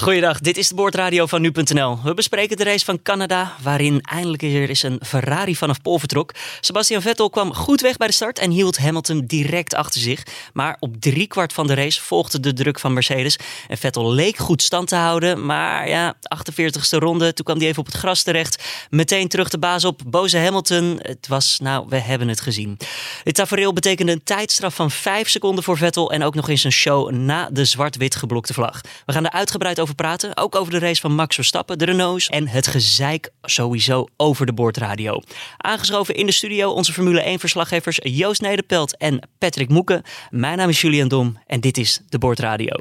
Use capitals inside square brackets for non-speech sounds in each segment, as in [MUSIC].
Goeiedag, dit is de boordradio van nu.nl. We bespreken de race van Canada, waarin eindelijk er eens een Ferrari vanaf Pol vertrok. Sebastian Vettel kwam goed weg bij de start en hield Hamilton direct achter zich. Maar op driekwart van de race volgde de druk van Mercedes. En Vettel leek goed stand te houden, maar ja, 48ste ronde, toen kwam hij even op het gras terecht. Meteen terug de baas op, boze Hamilton. Het was, nou, we hebben het gezien. Dit tafereel betekende een tijdstraf van 5 seconden voor Vettel en ook nog eens een show na de zwart-wit geblokte vlag. We gaan er uitgebreid over praten. Ook over de race van Max Verstappen, de Renaults en het gezeik sowieso over de boordradio. Aangeschoven in de studio onze Formule 1-verslaggevers Joost Nederpelt en Patrick Moeken. Mijn naam is Julian Dom en dit is de boordradio.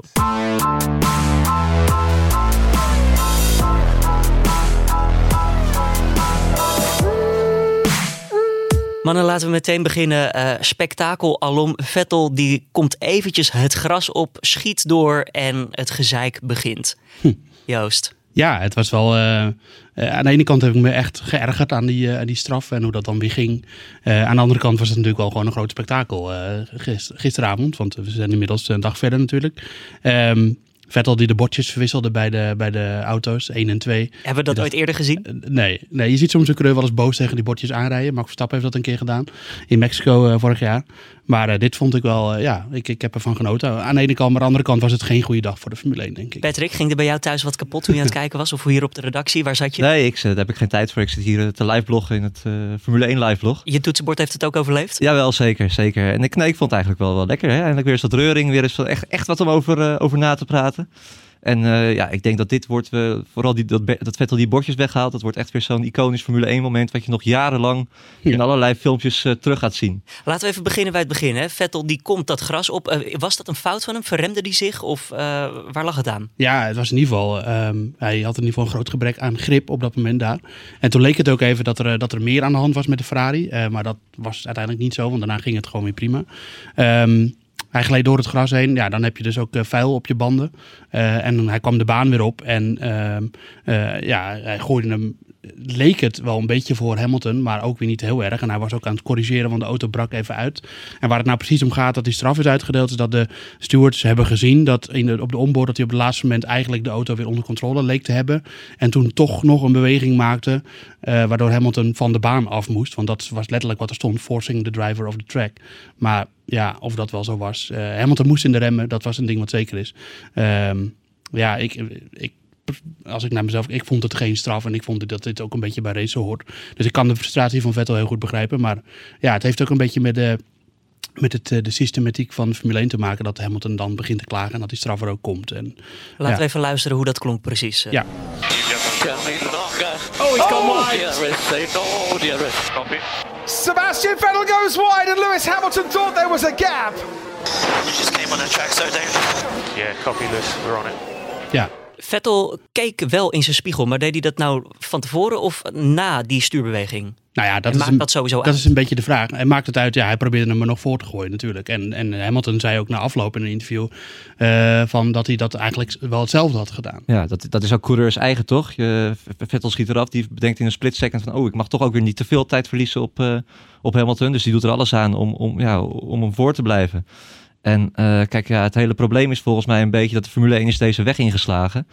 Mannen, laten we meteen beginnen. Uh, spektakel alom. Vettel die komt eventjes het gras op, schiet door en het gezeik begint. Hm. Joost. Ja, het was wel. Uh, aan de ene kant heb ik me echt geërgerd aan die, uh, die straf en hoe dat dan weer ging. aan de andere kant was het natuurlijk wel gewoon een groot spektakel gisteravond. Want we zijn inmiddels een dag verder natuurlijk. Um, Vettel die de bordjes verwisselde bij de, bij de auto's, 1 en 2. Hebben we dat ooit eerder gezien? Eh, nee, nee, je ziet soms een coureur wel eens boos tegen die bordjes aanrijden. Max Verstappen heeft dat een keer gedaan in Mexico uh, vorig jaar. Maar uh, dit vond ik wel, uh, ja, ik, ik heb ervan genoten. Aan de ene kant, maar aan de andere kant was het geen goede dag voor de Formule 1, denk ik. Patrick, ging er bij jou thuis wat kapot toen je aan het [LAUGHS] kijken was? Of hier op de redactie, waar zat je? Nee, ik, daar heb ik geen tijd voor. Ik zit hier te live bloggen in het Formule 1 live blog. Je toetsenbord heeft het ook overleefd? Jawel, zeker, zeker. En ik, nee, ik vond het eigenlijk wel, wel lekker. Hè? Eindelijk weer eens wat reuring, weer eens echt, echt wat om over, over na te praten. En uh, ja, ik denk dat dit wordt, uh, vooral die, dat, dat Vettel die bordjes weghaalt, dat wordt echt weer zo'n iconisch Formule 1 moment wat je nog jarenlang ja. in allerlei filmpjes uh, terug gaat zien. Laten we even beginnen bij het begin. Hè. Vettel die komt dat gras op. was dat een fout van hem? Verremde die zich of waar lag het aan? Ja, het was in ieder geval, um, hij had in ieder geval een groot gebrek aan grip op dat moment daar. En toen leek het ook even dat er, dat er meer aan de hand was met de Ferrari. maar dat was uiteindelijk niet zo, want daarna ging het gewoon weer prima. Um, hij gleed door het gras heen. Ja, dan heb je dus ook uh, vuil op je banden. Uh, en hij kwam de baan weer op. En uh, ja, hij gooide hem leek het wel een beetje voor Hamilton, maar ook weer niet heel erg. En hij was ook aan het corrigeren, want de auto brak even uit. En waar het nou precies om gaat dat die straf is uitgedeeld, is dat de stewards hebben gezien dat in de, op de onboard dat hij op het laatste moment eigenlijk de auto weer onder controle leek te hebben. En toen toch nog een beweging maakte, uh, waardoor Hamilton van de baan af moest. Want dat was letterlijk wat er stond, forcing the driver of the track. Maar ja, of dat wel zo was. Uh, Hamilton moest in de remmen, dat was een ding wat zeker is. Uh, ja, ik, ik als ik naar mezelf, ik vond het geen straf en ik vond dat dit ook een beetje bij race hoort. Dus ik kan de frustratie van Vettel heel goed begrijpen. Maar ja, het heeft ook een beetje met de, met het, de systematiek van Formule 1 te maken dat Hamilton dan begint te klagen en dat die straf er ook komt. En, Laten we even luisteren hoe dat klonk precies. Ja. Oh, he's gone wide. Oh. Copy. Sebastian Vettel goes wide and Lewis Hamilton thought there was a gap. You just came on the track so down. Yeah, copy Lewis, we're on it. Ja, Vettel keek wel in zijn spiegel, maar deed hij dat nou van tevoren of na die stuurbeweging? Nou ja, dat, is een, dat, sowieso dat is een beetje de vraag. Hij maakt het uit, ja, hij probeerde hem er nog voor te gooien natuurlijk. En, en Hamilton zei ook na afloop in een interview uh, van dat hij dat eigenlijk wel hetzelfde had gedaan. Ja, dat, dat is ook coureurs eigen toch? Je, Vettel schiet eraf, die bedenkt in een split second van oh, ik mag toch ook weer niet te veel tijd verliezen op, uh, op Hamilton. Dus die doet er alles aan om, om, ja, om hem voor te blijven. En uh, kijk, ja, het hele probleem is volgens mij een beetje dat de Formule 1 is deze weg ingeslagen.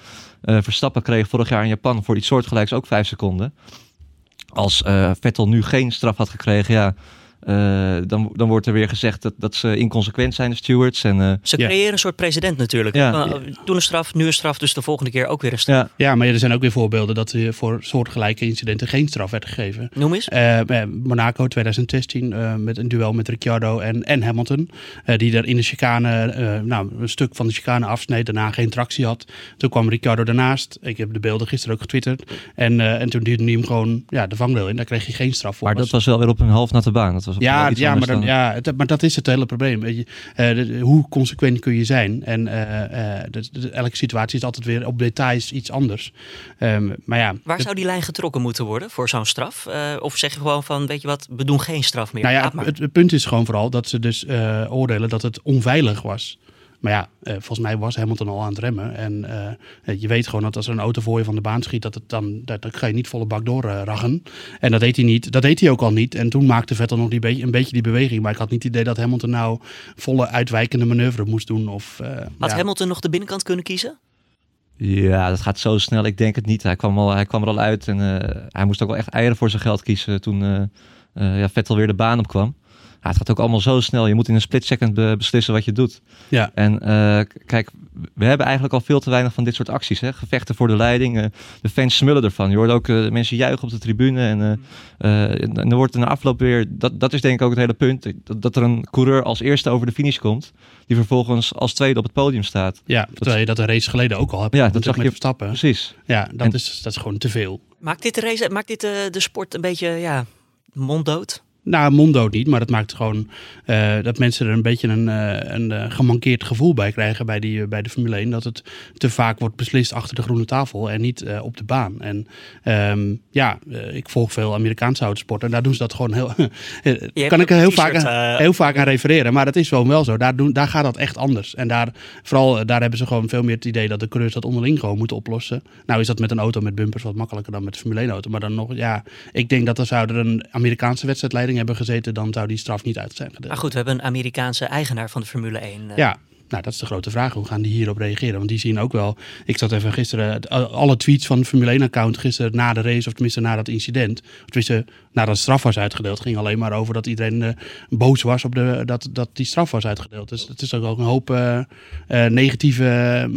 Uh, Verstappen kreeg vorig jaar in Japan voor iets soortgelijks ook vijf seconden. Als uh, Vettel nu geen straf had gekregen, ja, uh, dan, dan wordt er weer gezegd dat, dat ze inconsequent zijn, de stewards. En, uh, ze creëren ja. een soort president natuurlijk. Ja. Uh, toen een straf, nu een straf, dus de volgende keer ook weer een straf. Ja, ja maar er zijn ook weer voorbeelden dat er voor soortgelijke incidenten geen straf werd gegeven. Noem eens. Monaco 2016 met een duel met Ricciardo en, en Hamilton. die er in de chicane, nou, een stuk van de chicane afsneed, daarna geen tractie had. Toen kwam Ricciardo daarnaast. Ik heb de beelden gisteren ook getwitterd. En, en toen duwde hij hem gewoon ja, de vangrail in. Daar kreeg hij geen straf voor. Maar dat was wel weer op een half natte baan. Dat was Ja, ja, maar, dan, ja het, maar dat is het hele probleem. Weet je. Eh, de- hoe consequent kun je zijn? En eh, eh, de- de- elke situatie is altijd weer op details iets anders. Ehm, maar ja, Waar het- zou die lijn getrokken moeten worden voor zo'n straf? Eh, of zeg je gewoon van, weet je wat, we doen geen straf meer. nou ja, het, het, het punt is gewoon vooral dat ze dus eh, oordelen dat het onveilig was. Maar ja, eh, volgens mij was Hamilton al aan het remmen. En eh, je weet gewoon dat als er een auto voor je van de baan schiet, dat het dan, dat, ga je niet volle bak doorraggen. en dat deed hij niet. Dat deed hij ook al niet. En toen maakte Vettel nog die beetje, een beetje die beweging. Maar ik had niet het idee dat Hamilton nou volle uitwijkende manoeuvre moest doen. Of, eh, Had ja. Hamilton nog de binnenkant kunnen kiezen? Ja, dat gaat zo snel. Ik denk het niet. Hij kwam, al, hij kwam er al uit en eh, hij moest ook wel echt eieren voor zijn geld kiezen toen eh, eh, ja, Vettel weer de baan op kwam. Ja, het gaat ook allemaal zo snel. Je moet in een split second be- beslissen wat je doet. Ja. En eh, kijk, we hebben eigenlijk al veel te weinig van dit soort acties. Hè? Gevechten voor de leiding. eh, de fans smullen ervan. Je hoort ook eh, mensen juichen op de tribune. En, eh, eh, en dan wordt in de afloop weer... Dat, dat is denk ik ook het hele punt. Dat, dat er een coureur als eerste over de finish komt. Die vervolgens als tweede op het podium staat. Ja, terwijl je dat een race geleden ook al hebt. Ja, dat zag met je- Verstappen. Precies. Ja, dat, En- is, dat is gewoon te veel. Maakt dit de, race, maakt dit de, de sport een beetje ja, monddood? Nou, monddood niet, maar dat maakt gewoon eh, dat mensen er een beetje een, eh, een eh, gemankeerd gevoel bij krijgen bij, die, bij de Formule 1. Dat het te vaak wordt beslist achter de groene tafel en niet op de baan. En ehm, ja, ik volg veel Amerikaanse autosport en daar doen ze dat gewoon heel. [LAUGHS] kan ik er heel vaak, aan, heel vaak aan refereren, maar dat is wel wel zo. Daar, doen, daar gaat dat echt anders. En daar, vooral, daar hebben ze gewoon veel meer het idee dat de coureurs dat onderling gewoon moeten oplossen. Nou is dat met een auto met bumpers wat makkelijker dan met een Formule 1 auto. Maar dan nog, ja, ik denk dat er zou er een Amerikaanse wedstrijdleiding hebben gezeten, dan zou die straf niet uit zijn gedeeld. Maar goed, we hebben een Amerikaanse eigenaar van de Formule 1. eh, Ja, nou dat is de grote vraag. Hoe gaan die hierop reageren? Want die zien ook wel. Ik zat even gisteren. Alle tweets van de Formule 1-account gisteren na de race, of tenminste na dat incident. Of tenminste, nadat de straf was uitgedeeld, ging alleen maar over dat iedereen eh, boos was op de, dat, dat die straf was uitgedeeld. Dus het is ook een hoop eh, eh, negatieve,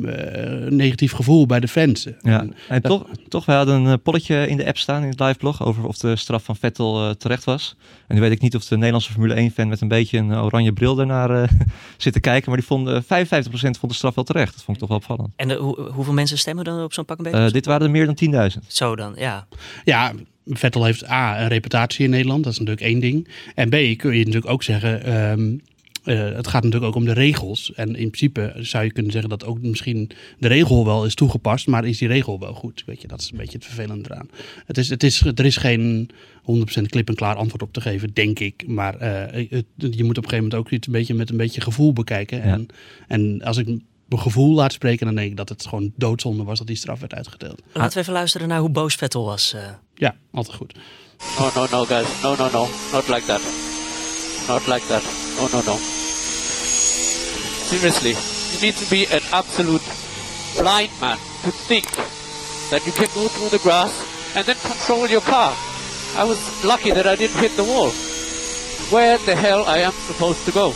eh, negatief gevoel bij de fans. Ja, En en dat- toch, toch, we hadden een eh, polletje in de app staan in het liveblog over of de straf van Vettel eh, terecht was. En nu weet ik niet of de Nederlandse Formule 1 fan met een beetje een eh, oranje bril daarnaar eh, [LAUGHS] zit te kijken. Maar die vonden, 55% vond de straf wel terecht. Dat vond ik toch wel opvallend. En de, hoe, hoeveel mensen stemmen dan op zo'n pak een beetje? Eh, dit waren er meer dan 10.000. Zo dan, ja. Ja, Vettel heeft A, een reputatie in Nederland. Dat is natuurlijk één ding. En B, kun je natuurlijk ook zeggen... ehm, eh, het gaat natuurlijk ook om de regels. En in principe zou je kunnen zeggen dat ook misschien de regel wel is toegepast. Maar is die regel wel goed? Weet je, dat is een beetje het vervelende eraan. Het is, het is, er is geen 100% klip-en-klaar antwoord op te geven, denk ik. Maar eh, het- je moet op een gegeven moment ook iets een beetje met een beetje gevoel bekijken. Ja. En, en als ik mijn gevoel laat spreken, dan denk ik dat het gewoon doodzonde was dat die straf werd uitgedeeld. Laten we even luisteren naar hoe boos Vettel was. eh. Ja, altijd goed. No, no, no, guys. No, no, no. Not like that. Not like that. No, no, no. Seriously, you need to be an absolute blind man to think that you can go through the grass and then control your car. I was lucky that I didn't hit the wall. Where the hell I am supposed to go?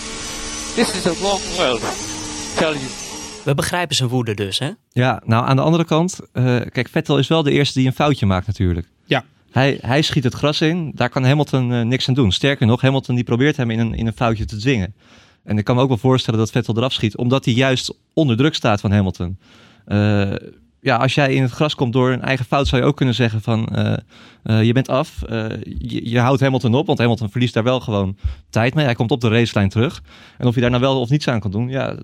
This is a wrong world. Tell you. We begrijpen zijn woede dus, hè? Ja, nou aan de andere kant, eh, kijk, Vettel is wel de eerste die een foutje maakt natuurlijk. Ja. Hij, hij schiet het gras in, daar kan Hamilton eh, niks aan doen. Sterker nog, Hamilton die probeert hem in een, in een foutje te dwingen. En ik kan me ook wel voorstellen dat Vettel eraf schiet, omdat hij juist onder druk staat van Hamilton. Eh, ja, als jij in het gras komt door een eigen fout, zou je ook kunnen zeggen van eh, je bent af. je, je houdt Hamilton op, want Hamilton verliest daar wel gewoon tijd mee. Hij komt op de racelijn terug. En of je daar nou wel of niets aan kan doen, ja,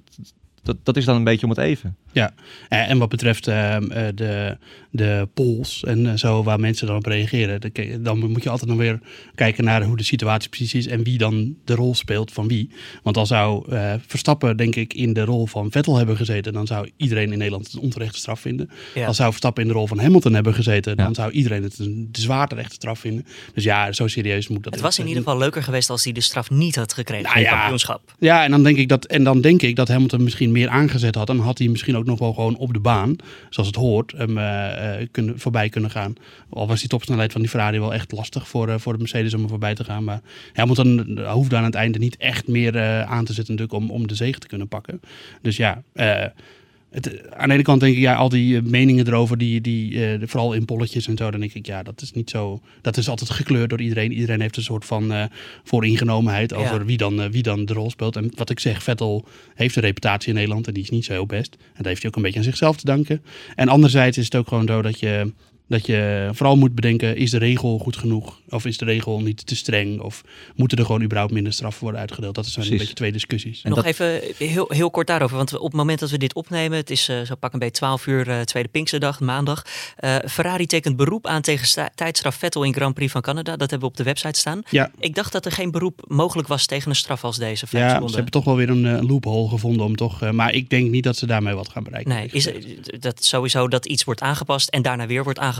dat, dat is dan een beetje om het even. Ja, Eh, en wat betreft ehm, eh, de, de polls en eh, zo waar mensen dan op reageren, dan, moet je altijd nog weer kijken naar hoe de situatie precies is en wie dan de rol speelt van wie. Want al zou eh, Verstappen, denk ik, in de rol van Vettel hebben gezeten, dan zou iedereen in Nederland het een onterechte straf vinden. Ja. Als zou Verstappen in de rol van Hamilton hebben gezeten, dan Ja. zou iedereen het een zwaar terechte straf vinden. Dus ja, zo serieus moet dat Het was in ieder geval leuker geweest als hij de straf niet had gekregen Nou voor het ja. kampioenschap. Ja, en dan denk ik dat, en dan denk ik dat Hamilton misschien meer aangezet had. Dan had hij misschien ook nog wel gewoon op de baan, zoals het hoort, hem eh, eh, kunnen, voorbij kunnen gaan. Al was die topsnelheid van die Ferrari wel echt lastig voor, eh, voor de Mercedes om er voorbij te gaan. Maar Hamilton eh, hoefde aan het einde niet echt meer aan te zetten natuurlijk om, om de zege te kunnen pakken. Dus ja, het, aan de ene kant denk ik, ja, al die eh, meningen erover, die, die, eh, vooral in polletjes en zo, dan denk ik, ja, dat is niet zo. Dat is altijd gekleurd door iedereen. Iedereen heeft een soort van eh vooringenomenheid over Ja. wie, dan, wie dan de rol speelt. En wat ik zeg, Vettel heeft een reputatie in Nederland en die is niet zo heel best. En dat heeft hij ook een beetje aan zichzelf te danken. En anderzijds is het ook gewoon zo dat je. Dat je vooral moet bedenken, is de regel goed genoeg? Of is de regel niet te streng? Of moeten er gewoon überhaupt minder straffen worden uitgedeeld? Dat zijn een beetje twee discussies. En Nog dat- even heel, heel kort daarover. Want op het moment dat we dit opnemen, het is eh, zo pak een beetje 12 uur eh, tweede Pinksterdag, maandag. Eh, Ferrari tekent beroep aan tegen tijdstraf Vettel in Grand Prix van Canada. Dat hebben we op de website staan. Ja, Ik dacht dat er geen beroep mogelijk was tegen een straf als deze. Vijf ja ze seconden. hebben toch wel weer een loophole gevonden om toch... eh, maar ik denk niet dat ze daarmee wat gaan bereiken. Nee, is dat sowieso dat iets wordt aangepast en daarna weer wordt aangepast?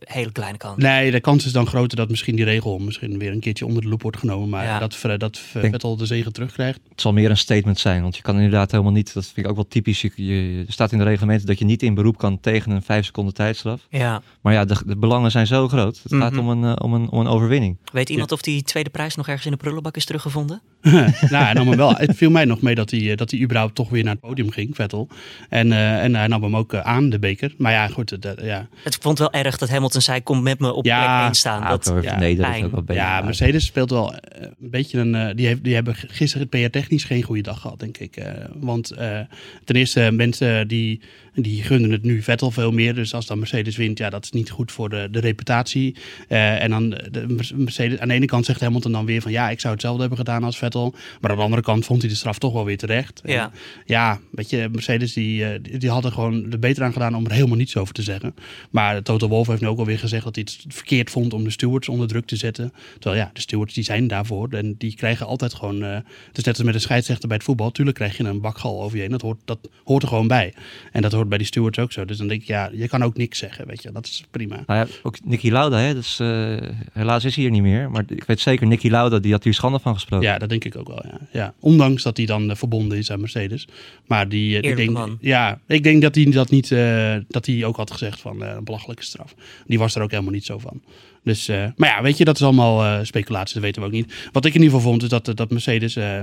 Hele kleine kans. Nee, de kans is dan groter dat misschien die regel misschien weer een keertje onder de loep wordt genomen. Maar Ja. dat, dat Vettel de zegen terugkrijgt. Het zal meer een statement zijn, want je kan inderdaad helemaal niet, dat vind ik ook wel typisch, je, je- er staat in de reglementen dat je niet in beroep kan tegen een 5 seconden tijdstraf. Ja. Maar ja, de, de belangen zijn zo groot. Het gaat Mhm. om een, eh, om, een, om een overwinning. Weet iemand of die tweede prijs nog ergens in de prullenbak is teruggevonden? [LAUGHS] nou, hij nam hem wel. Het viel mij nog mee dat hij, eh, dat hij überhaupt toch weer naar het podium ging, Vettel. En, eh, en hij nam hem ook aan, de beker. Maar ja, goed. het, eh, ja. Het vond wel erg dat Hamilton zei: kom met me op Ja, plek 1 staan. Ja, dat, ja, nee, dat is pijn. ook wel beter. ja, Mercedes speelt wel eh, een beetje een... eh, die, heeft, die hebben gisteren PR-technisch geen goede dag gehad, denk ik. Eh, want eh, ten eerste, mensen die, die gunnen het nu Vettel veel meer. Dus als dan Mercedes wint, ja, dat is niet goed voor de, de reputatie. Eh, en dan de Mercedes, aan de ene kant zegt Hamilton dan weer van... ja, ik zou hetzelfde hebben gedaan als Vettel. Maar aan de andere kant vond hij de straf toch wel weer terecht. En Ja. ja, weet je, Mercedes die, eh, die, die hadden gewoon er beter aan gedaan om er helemaal niets over te zeggen. Maar Toto Wolff heeft nu ook alweer gezegd dat hij het verkeerd vond om de stewards onder druk te zetten. Terwijl ja, de stewards die zijn daarvoor en die krijgen altijd gewoon... eh het is net als met een scheidsrechter bij het voetbal. Tuurlijk krijg je een bakgal over je heen. Dat hoort, dat hoort er gewoon bij. En dat hoort bij die stewards ook zo. Dus dan denk ik, ja, je kan ook niks zeggen, weet je. Dat is prima. Nou ja, ook Nicky Lauda, hè, dus, eh, helaas is hij hier niet meer. Maar ik weet zeker, Nicky Lauda, die had hier schande van gesproken. Ja, dat denk ik ook wel. Ja. Ja. Ondanks dat hij dan eh, verbonden is aan Mercedes. Maar die, eh, ik denk, man. ja, ik denk dat hij dat niet, eh, dat hij ook had gezegd van eh, een belachelijke straf. Die was er ook helemaal niet zo van. Dus, eh, maar ja, weet je, dat is allemaal eh speculatie, dat weten we ook niet. Wat ik in ieder geval vond, is dat, dat Mercedes eh,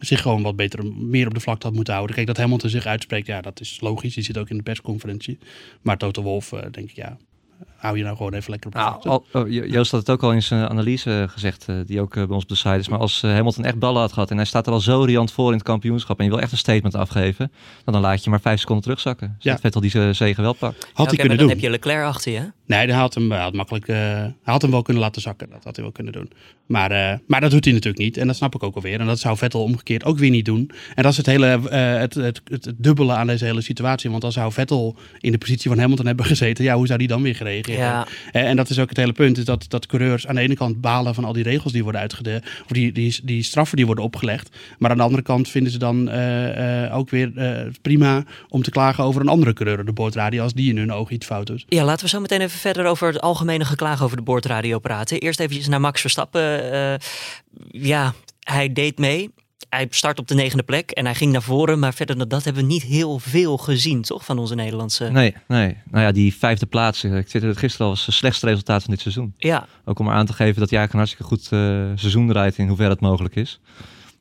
zich gewoon wat beter, meer op de vlakte had moeten houden. Kijk, dat Hamilton zich uitspreekt, ja, dat is logisch. Die zit ook in de persconferentie. Maar Toto Wolff, eh, denk ik, ja, hou je nou gewoon even lekker op Nou, al- oh, Jo- Joost had het ook al in zijn analyse eh, gezegd, eh, die ook eh, bij ons op de site is. Maar als Hamilton echt ballen had gehad en hij staat er al zo riant voor in het kampioenschap en je wil echt een statement afgeven, dan, dan laat je maar vijf seconden terugzakken. Ja. Vettel die ze- zegen wel pakt. had Ja, hij kunnen maar doen. dan heb je Leclerc achter je. hè? Nee, hij had hem, hij had makkelijk, eh, hij had hem wel kunnen laten zakken. Dat had hij wel kunnen doen. Maar, eh, maar dat doet hij natuurlijk niet. En dat snap ik ook alweer. En dat zou Vettel omgekeerd ook weer niet doen. En dat is het hele, eh, het, het, het, het dubbele aan deze hele situatie. Want dan zou Vettel in de positie van Hamilton hebben gezeten. Ja, hoe zou die dan weer gereageerd Ja. Eh, en dat is ook het hele punt. Is dat, dat coureurs aan de ene kant balen van al die regels die worden uitgedeeld. Of die, die, die straffen die worden opgelegd. Maar aan de andere kant vinden ze dan eh, eh, ook weer prima om te klagen over een andere coureur op de boordradio. Als die in hun ogen iets fout doet. Ja, laten we zo meteen even verder over het algemene geklaag over de boordradio praten. Eerst eventjes naar Max Verstappen. Ja, hij deed mee. Hij start op de negende plek en hij ging naar voren. Maar verder dan dat hebben we niet heel veel gezien, toch? Van onze Nederlandse... Nee, nee. Nou ja, die vijfde plaats, eh, ik zit er gisteren al, was het slechtste resultaat van dit seizoen. Ja, Ook om aan te geven dat hij eigenlijk een hartstikke goed eh, seizoen draait in hoeverre het mogelijk is.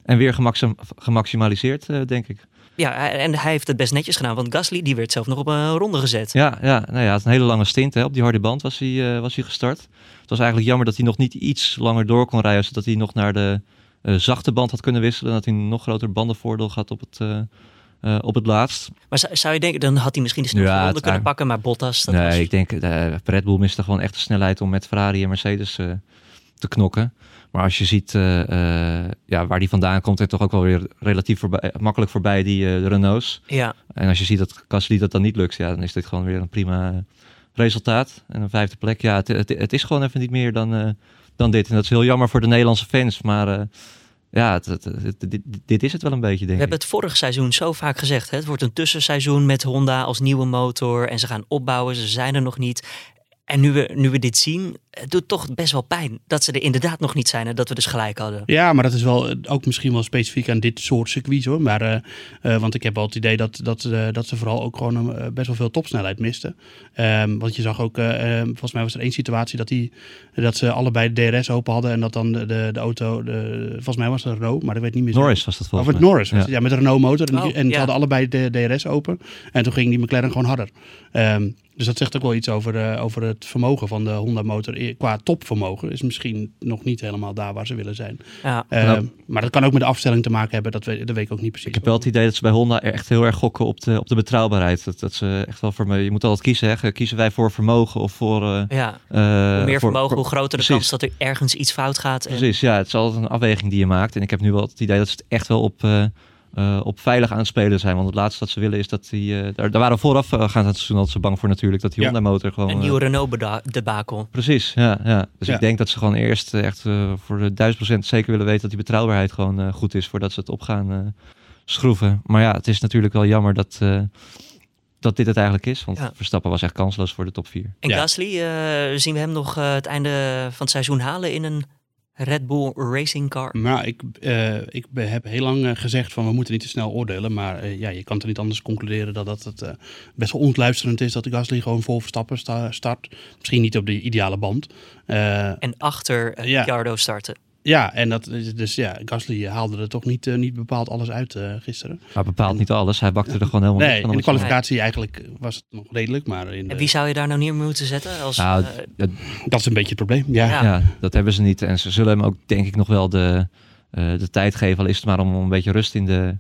En weer gemaxim- gemaximaliseerd, eh, denk ik. ja, en hij heeft het best netjes gedaan. Want Gasly die werd zelf nog op een ronde gezet. Ja, ja, nou ja, hij had een hele lange stint. Hè. Op die harde band was hij, was hij gestart. Het was eigenlijk jammer dat hij nog niet iets langer door kon rijden, zodat hij nog naar de zachte band had kunnen wisselen. Dat hij een nog groter bandenvoordeel had op het, eh, eh, op het laatst. Maar zou, zou je denken, dan had hij misschien de snelste Ja, kunnen pakken. Maar Bottas, dat nee, was... ik denk uh, Red Bull miste gewoon echt de snelheid om met Ferrari en Mercedes eh, te knokken. Maar als je ziet eh, eh, ja, waar die vandaan komt, en toch ook wel weer relatief voorbij, makkelijk voorbij die eh, Renaults. Ja, En als je ziet dat Gasly dat dan niet lukt, ja, dan is dit gewoon weer een prima eh, resultaat. En een vijfde plek. Ja, het, het, het is gewoon even niet meer dan, eh, dan dit. En dat is heel jammer voor de Nederlandse fans. Maar eh, ja, het, het- het- dit, dit is het wel een beetje, we denk hebben ik. het vorig seizoen zo vaak gezegd. Hè? Het wordt een tussenseizoen met Honda als nieuwe motor. En ze gaan opbouwen, ze zijn er nog niet. En nu we, nu we dit zien, het doet toch best wel pijn dat ze er inderdaad nog niet zijn en dat we dus gelijk hadden. Ja, maar dat is wel eh, ook misschien wel specifiek aan dit soort circuits hoor. Maar, eh, eh, want ik heb wel het idee dat, dat, dat ze vooral ook gewoon best wel veel topsnelheid misten. Ehm, want je zag ook, volgens mij was er één situatie dat, die, dat ze allebei de DRS open hadden. En dat dan de, de, de auto, de, volgens mij was het Renault, maar ik weet niet meer. Norris was dat Of volgens het mij. Norris, was Ja. het, ja, met een Renault motor. En, die- Oh, en ze hadden allebei de DRS open. En toen ging die McLaren gewoon harder. Ehm, Dus dat zegt ook wel iets over, eh, over het vermogen van de Honda motor. Qua topvermogen is misschien nog niet helemaal daar waar ze willen zijn. Ja. Eh, Nou. maar dat kan ook met de afstelling te maken hebben. Dat, weet, dat weet ik ook niet precies. Ik heb wel het idee dat ze bij Honda echt heel erg gokken op de, op de betrouwbaarheid. Dat, dat ze echt wel voor me. Je moet altijd kiezen. Hè. Kiezen wij voor vermogen of voor. eh, ja. eh, Hoe meer voor- vermogen, voor- hoe groter de precies. kans dat er ergens iets fout gaat. En, Precies, ja. Het is altijd een afweging die je maakt. En ik heb nu wel het idee dat ze het echt wel op, eh, op veilig aan het spelen zijn. Want het laatste wat ze willen is dat die... eh, daar, daar waren we vooraf uh, gaan het seizoen altijd zo bang voor natuurlijk. Dat die Ja. Honda motor gewoon... een nieuwe Renault beda- debakel. Precies, ja. ja. Dus Ja. ik denk dat ze gewoon eerst echt eh, voor de duizend procent zeker willen weten dat die betrouwbaarheid gewoon eh, goed is voordat ze het op gaan eh, schroeven. Maar ja, het is natuurlijk wel jammer dat, eh, dat dit het eigenlijk is. Want Ja. Verstappen was echt kansloos voor de top 4. En Ja. Gasly, eh, zien we hem nog het einde van het seizoen halen in een Red Bull Racing Car? Maar ik, eh, ik heb heel lang eh, gezegd van we moeten niet te snel oordelen. Maar eh, ja, je kan er niet anders concluderen dat, dat het best wel ontluisterend is dat de Gasly gewoon vol Verstappen sta- start. Misschien niet op de ideale band. En achter Ja. Ricciardo starten. Ja, en dat is dus ja, Gasly haalde er toch niet, eh, niet bepaald alles uit eh, gisteren. Maar bepaalt niet alles. Hij bakte er gewoon helemaal Nee, niks van. in de kwalificatie eigenlijk was het nog redelijk, maar in En wie zou je daar nou neer moeten zetten? Als, Nou, eh, dat, is een beetje het probleem. Ja, Ja. ja, dat hebben ze niet. En ze zullen hem ook denk ik nog wel de, eh, de tijd geven. Al is het maar om een beetje rust in de,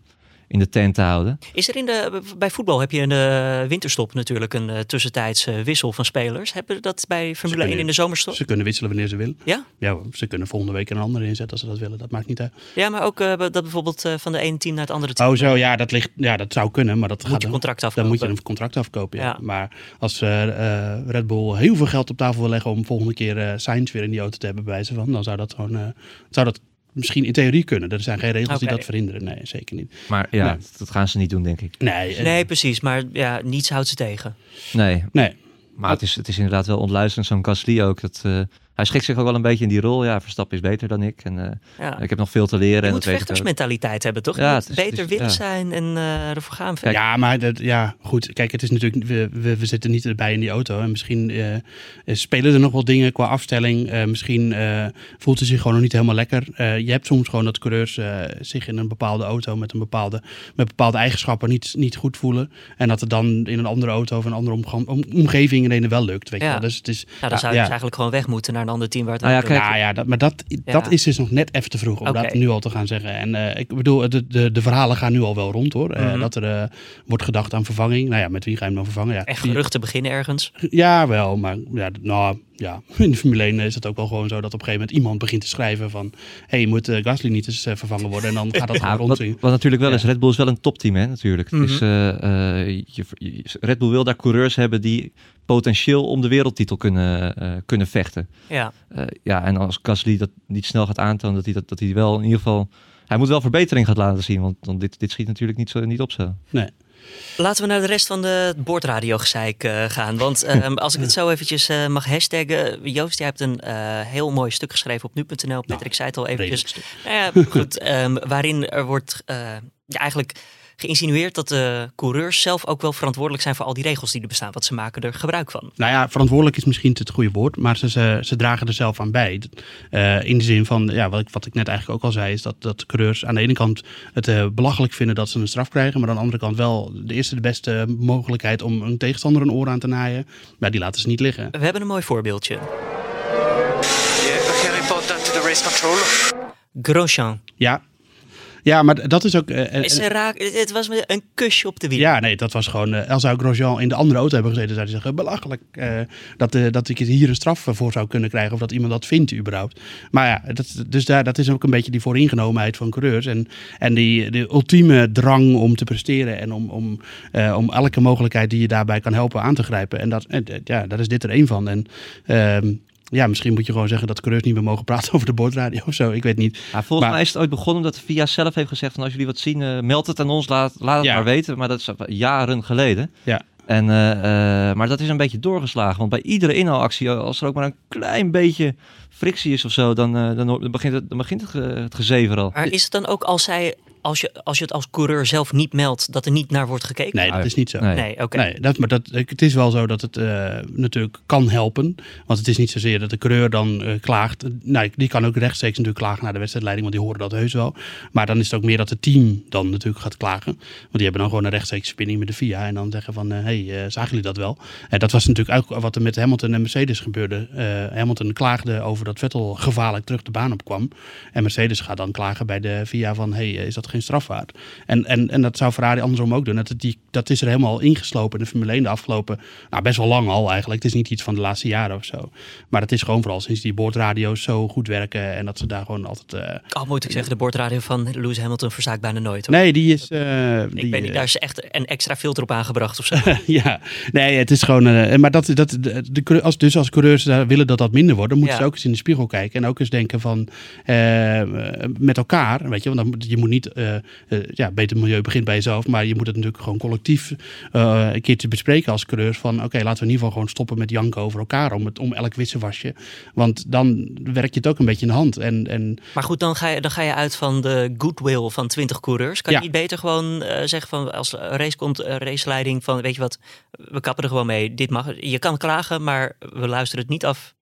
in de tent te houden. Is er in de, bij voetbal heb je in de winterstop natuurlijk een eh, tussentijds eh, wissel van spelers. Hebben we dat bij Formule 1 kunnen- in de zomerstop? Ze kunnen wisselen wanneer ze willen. Ja? Ja, ze kunnen volgende week een andere inzetten als ze dat willen. Dat maakt niet uit. Ja, maar ook eh, dat bijvoorbeeld eh, van de ene team naar het andere team. Oh, zo ja, dat, ligt, ja, dat zou kunnen, maar dat Dan gaat je dan- contract Dan afkopen. moet je een contract afkopen. Ja. Ja. Maar als eh, eh, Red Bull heel veel geld op tafel wil leggen om volgende keer eh Sainz weer in die auto te hebben, bij wijze van, dan zou dat gewoon, eh, zou dat misschien in theorie kunnen. Er zijn geen regels die dat verhinderen. Nee, zeker niet. Maar ja, Nee. dat gaan ze niet doen, denk ik. Nee, eh, Nee, precies. Maar ja, niets houdt ze tegen. Nee, nee. maar het is, het is inderdaad wel ontluisterend. Zo'n Gasly ook. Dat, eh, hij schikt zich ook wel een beetje in die rol. Ja, Verstappen is beter dan ik. En eh, Ja. ik heb nog veel te leren. Je en moet vechtersmentaliteit hebben, toch? Ja, je moet het is- beter het is- willen ja. zijn en eh, ervoor gaan. Kijk, Ja, maar dat, ja, goed. Kijk, het is natuurlijk, we, we, we zitten niet erbij in die auto. En misschien eh, spelen er nog wel dingen qua afstelling. Eh, misschien eh, voelt hij zich gewoon nog niet helemaal lekker. Eh, je hebt soms gewoon dat coureurs zich in een bepaalde auto met, een bepaalde, met bepaalde eigenschappen niet, niet goed voelen. En dat het dan in een andere auto of een andere omgeving ineens wel lukt. Weet je Ja. wel. Dus het is, Nou, dan zou je ja. dus eigenlijk gewoon weg moeten naar een ander team waar het Nou ja, kijk, Nou ja, dat, maar dat, dat Ja. is dus nog net even te vroeg om dat nu al te gaan zeggen. En eh, ik bedoel, de, de, de verhalen gaan nu al wel rond hoor. Eh, Mhm. dat er eh, wordt gedacht aan vervanging. Nou ja, met wie ga je hem dan vervangen? Ja, Echt geruchten beginnen ergens. ja, wel, maar ja, nou, ja, in de Formule 1 is het ook wel gewoon zo dat op een gegeven moment iemand begint te schrijven van hé, hey, moet eh, Gasly niet eens eh, vervangen worden? En dan gaat dat Ja, gewoon wat, natuurlijk wel Ja. is, Red Bull is wel een topteam, hè, natuurlijk. Het is, Mhm. eh, eh, je, je- Red Bull wil daar coureurs hebben die potentieel om de wereldtitel kunnen, eh, kunnen vechten. Ja. Eh, ja, en als Gasly dat niet snel gaat aantonen, dat hij, dat, dat hij wel in ieder geval... Hij moet wel verbetering gaan laten zien, want, want dit, dit schiet natuurlijk niet, zo, niet op zo. Laten we naar de rest van de boordradiogezeik eh gaan. Want [LAUGHS] ehm, als ik het zo eventjes eh, mag hashtaggen. Joost, jij hebt een eh, heel mooi stuk geschreven op nu.nl. Patrick ik zei het al eventjes. Nou ja, goed, ehm, waarin er wordt ja, eigenlijk geïnsinueerd dat de coureurs zelf ook wel verantwoordelijk zijn voor al die regels die er bestaan. Want ze maken er gebruik van. Nou ja, verantwoordelijk is misschien het goede woord, maar ze, ze, ze dragen er zelf aan bij. Eh, in de zin van, ja, wat ik, wat ik net eigenlijk ook al zei, is dat, dat de coureurs aan de ene kant het eh, belachelijk vinden dat ze een straf krijgen, maar aan de andere kant wel de eerste de beste mogelijkheid om een tegenstander een oor aan te naaien. Maar die laten ze niet liggen. We hebben een mooi voorbeeldje. Yeah, we can report that to the race controller. Grosjean. Ja, ja maar dat is ook... eh, Is raak, het was een kusje op de wiel. Ja, nee, dat was gewoon. eh El zou Grosjean in de andere auto hebben gezeten, zou hij zeggen: belachelijk. dat, dat ik hier een straf voor zou kunnen krijgen. Of dat iemand dat vindt, überhaupt. Maar ja, dat, dus daar, dat is ook een beetje die vooringenomenheid van coureurs. En, en die de ultieme drang om te presteren. En om, om, om elke mogelijkheid die je daarbij kan helpen aan te grijpen. En dat, ja, daar is dit er één van. En. Ja, misschien moet je gewoon zeggen dat coureurs niet meer mogen praten [LAUGHS] over de boordradio of zo. Ik weet niet. Ja, volgens Maar- mij is het ooit begonnen omdat VIA zelf heeft gezegd van als jullie wat zien, eh, meld het aan ons, laat, laat het Ja. maar weten. Maar dat is jaren geleden. Ja. En, eh, eh, maar dat is een beetje doorgeslagen. Want bij iedere inhaalactie, als er ook maar een klein beetje frictie is of zo, dan, dan begint het, dan begint het, ge- het gezever al. Maar is het dan ook als zij als je, als je het als coureur zelf niet meldt, dat er niet naar wordt gekeken? Nee, dat is niet zo. Nee. Nee, oké. Nee, dat, maar dat, het is wel zo dat het eh, natuurlijk kan helpen. Want het is niet zozeer dat de coureur dan eh, klaagt. Nou, die kan ook rechtstreeks natuurlijk klagen naar de wedstrijdleiding, want die horen dat heus wel. Maar dan is het ook meer dat het team dan natuurlijk gaat klagen. Want die hebben dan gewoon een rechtstreeks spinning met de FIA. En dan zeggen van, hé, hey, eh, zagen jullie dat wel? En dat was natuurlijk ook wat er met Hamilton en Mercedes gebeurde. Eh, Hamilton klaagde over dat Vettel gevaarlijk terug de baan op kwam. En Mercedes gaat dan klagen bij de FIA van, hé, hey, is dat geen strafwaard? En, en, en dat zou Ferrari andersom ook doen. Dat, die, dat is er helemaal ingeslopen in de Formule 1 de afgelopen, nou best wel lang al eigenlijk. Het is niet iets van de laatste jaren of zo. Maar het is gewoon vooral sinds die boordradio's zo goed werken en dat ze daar gewoon altijd... eh, Al moet ik zeggen, de boordradio van Lewis Hamilton verzaakt bijna nooit. Hoor. nee, die is... eh, die, ik weet niet, eh, daar is echt een extra filter op aangebracht of zo. [LAUGHS] ja, nee, het is gewoon. maar dat, dat, de, de, als, dus als coureurs willen dat dat minder wordt, dan moeten Ja. ze ook eens in de spiegel kijken. En ook eens denken van met elkaar. Weet je, want dan, moet- je moet niet. Eh, ja, beter milieu begint bij jezelf. Maar je moet het natuurlijk gewoon collectief eh, een keertje bespreken als coureurs. Van oké, laten we in ieder geval gewoon stoppen met janken over elkaar. Om, het, om elk wisselwasje. Want dan werk je het ook een beetje in de hand. En, en Maar goed, dan ga, je, dan ga je uit van de goodwill van 20 coureurs. Kan Ja. je niet beter gewoon zeggen van als race komt, raceleiding van weet je wat, we kappen er gewoon mee. Dit mag. Je kan klagen, maar we luisteren het niet af.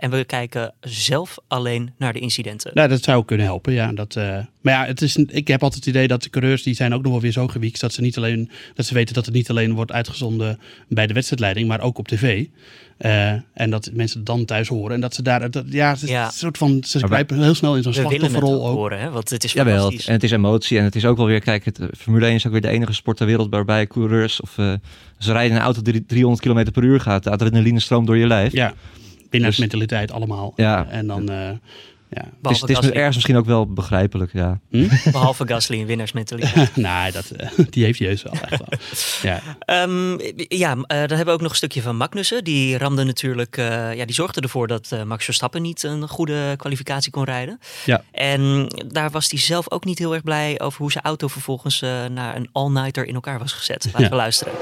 En we kijken zelf alleen naar de incidenten. Nou, dat zou kunnen helpen, ja. Dat, eh, maar ja, het is, ik heb altijd het idee dat de coureurs die zijn ook nog wel weer zo gewiekt dat ze niet alleen dat ze weten dat het niet alleen wordt uitgezonden bij de wedstrijdleiding, maar ook op tv. Eh, en dat mensen het dan thuis horen en dat ze daar, dat, ja, het is Ja. een soort van, ze grijpen heel snel in zo'n slachtofferrol ook. horen, hè? want het is Jawel, en het is emotie. En het is ook wel weer, kijk, het, eh, Formule 1 is ook weer de enige sport ter wereld waarbij coureurs of eh, ze rijden in een auto die 300 km per uur gaat. De adrenaline stroomt door je lijf. Ja, binnen Dus- mentaliteit allemaal. Ja. En dan, eh, ja. Het is, het is ergens misschien ook wel begrijpelijk, ja. [LAUGHS] Behalve Gasly en winnaarsmentaliteit. [LAUGHS] nee, dat, eh, die heeft juist wel echt wel. [LAUGHS] Ja. Ehm, ja, eh, dan hebben we ook nog een stukje van Magnussen. Die ramde natuurlijk, eh, ja, die zorgde ervoor dat eh, Max Verstappen niet een goede kwalificatie kon rijden. Ja. En daar was hij zelf ook niet heel erg blij over hoe zijn auto vervolgens eh, naar een all-nighter in elkaar was gezet. Laten Ja. we luisteren.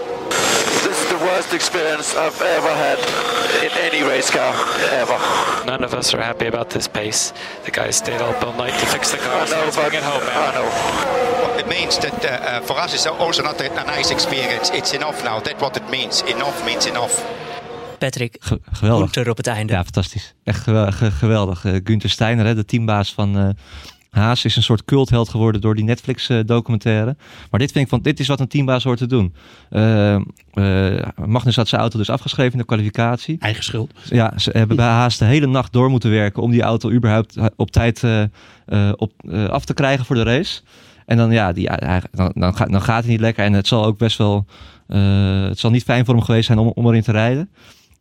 The worst experience I've ever had in any race car, ever. None of us are happy about this pace. The guys stayed up all night to fix the I car. So know, but bring it home, I man. know. It means that uh, uh, for us it's also not a, nice experience. It's enough now. That's what it means. Enough means enough. Patrick, Ge- geweldig. Gunther op het einde. Ja, fantastisch. Echt gewe- ge- geweldig. Eh, Günther Steiner, hè, de teambaas van eh, Haas, is een soort cultheld geworden door die Netflix-documentaire. maar dit vind ik van, dit is wat een teambaas hoort te doen. Eh, eh, Magnus had zijn auto dus afgeschreven in de kwalificatie. Eigen schuld. Ja, ze hebben bij Haas de hele nacht door moeten werken om die auto überhaupt eh, op tijd eh, eh, op, eh, af te krijgen voor de race. En dan, ja, die, dan, dan, gaat, dan gaat hij niet lekker. En het zal ook best wel. eh, het zal niet fijn voor hem geweest zijn om, om erin te rijden.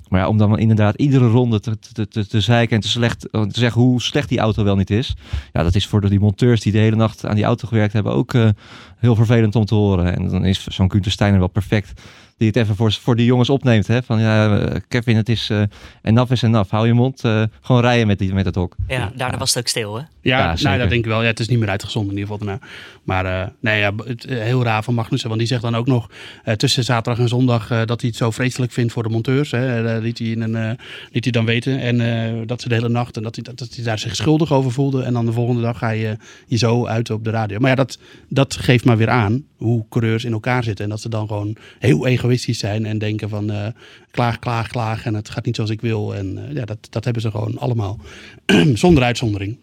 Maar ja, om dan inderdaad iedere ronde te, te, te, te zeiken en te, slecht, te zeggen hoe slecht die auto wel niet is. Ja, dat is voor de, die monteurs die de hele nacht aan die auto gewerkt hebben ook eh, heel vervelend om te horen. En dan is zo'n Günther Steiner wel perfect. Die het even voor, voor die jongens opneemt. Hè? Van ja, eh, Kevin, het is eh enough is enough. Hou je mond. eh, gewoon rijden met, die, met het hok. Ja, daarna was het ook stil, hè? Ja, Ja, nou, dat denk ik wel. Ja, het is niet meer uitgezonden in ieder geval daarna. Maar eh, nee, ja, het, heel raar van Magnussen. Want die zegt dan ook nog eh, tussen zaterdag en zondag eh, dat hij het zo vreselijk vindt voor de monteurs. Hè. Liet, hij in een, eh, liet hij dan weten. En eh, dat ze de hele nacht en dat hij, dat, dat hij daar zich schuldig over voelde. En dan de volgende dag ga je je zo uit op de radio. Maar ja, dat, dat geeft maar weer aan hoe coureurs in elkaar zitten. En dat ze dan gewoon heel egoïstisch zijn en denken van eh, klaag, klaag, klaag. En het gaat niet zoals ik wil. En eh, ja, dat, dat hebben ze gewoon allemaal. [CLEARS THROAT] Zonder uitzondering.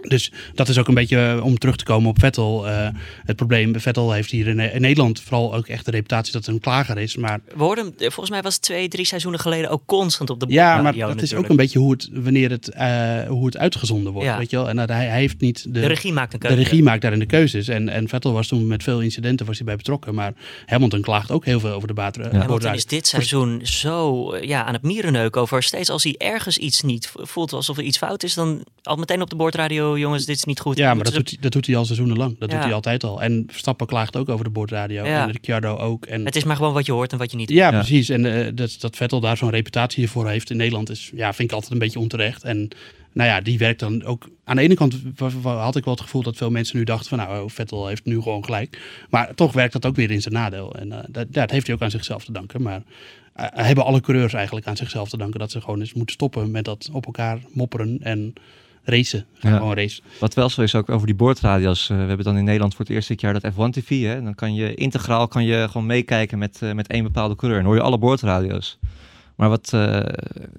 Dus dat is ook een beetje eh, om terug te komen op Vettel. eh, het probleem, Vettel heeft hier in, in Nederland vooral ook echt de reputatie dat hij een klager is. Maar We hoorden hem, eh, volgens mij was het twee, drie seizoenen geleden ook constant op de ja, maar dat is ook een beetje hoe het, wanneer het, eh, hoe het uitgezonden wordt. Ja. Weet je wel? En dat hij, hij heeft niet de, De regie maakt een de keuze. regie maakt daarin de keuzes. En, en Vettel was toen met veel incidenten was hij bij betrokken. Maar Hamilton klaagt ook heel veel over de baten. Hamilton is dit seizoen zo ja, aan het mierenneuken over. Steeds als hij ergens iets niet voelt alsof er iets fout is, dan al meteen op de boordradio, jongens, dit is niet goed. Ja, maar dat ze- doet, hij, dat doet hij al seizoenen lang. Dat Ja. doet hij altijd al. En Verstappen klaagt ook over de boordradio. Ja. En Ricciardo ook. En Het is maar gewoon wat je hoort en wat je niet Ja, Ja. precies. En eh, dat, dat Vettel daar zo'n reputatie hiervoor heeft in Nederland is, ja, vind ik altijd een beetje onterecht. En nou ja, die werkt dan ook. Aan de ene kant had ik wel het gevoel dat veel mensen nu dachten van nou, oh, Vettel heeft nu gewoon gelijk. Maar toch werkt dat ook weer in zijn nadeel. En eh, dat, dat heeft hij ook aan zichzelf te danken. Maar eh, hebben alle coureurs eigenlijk aan zichzelf te danken dat ze gewoon eens moeten stoppen met dat op elkaar mopperen. En racen. Ga Ja. gewoon racen. Wat wel zo is ook over die boordradio's. eh, we hebben dan in Nederland voor het eerst dit jaar dat F1 TV. Hè? Dan kan je integraal kan je gewoon meekijken met, eh, met één bepaalde coureur. En hoor je alle boordradio's. Maar wat, eh,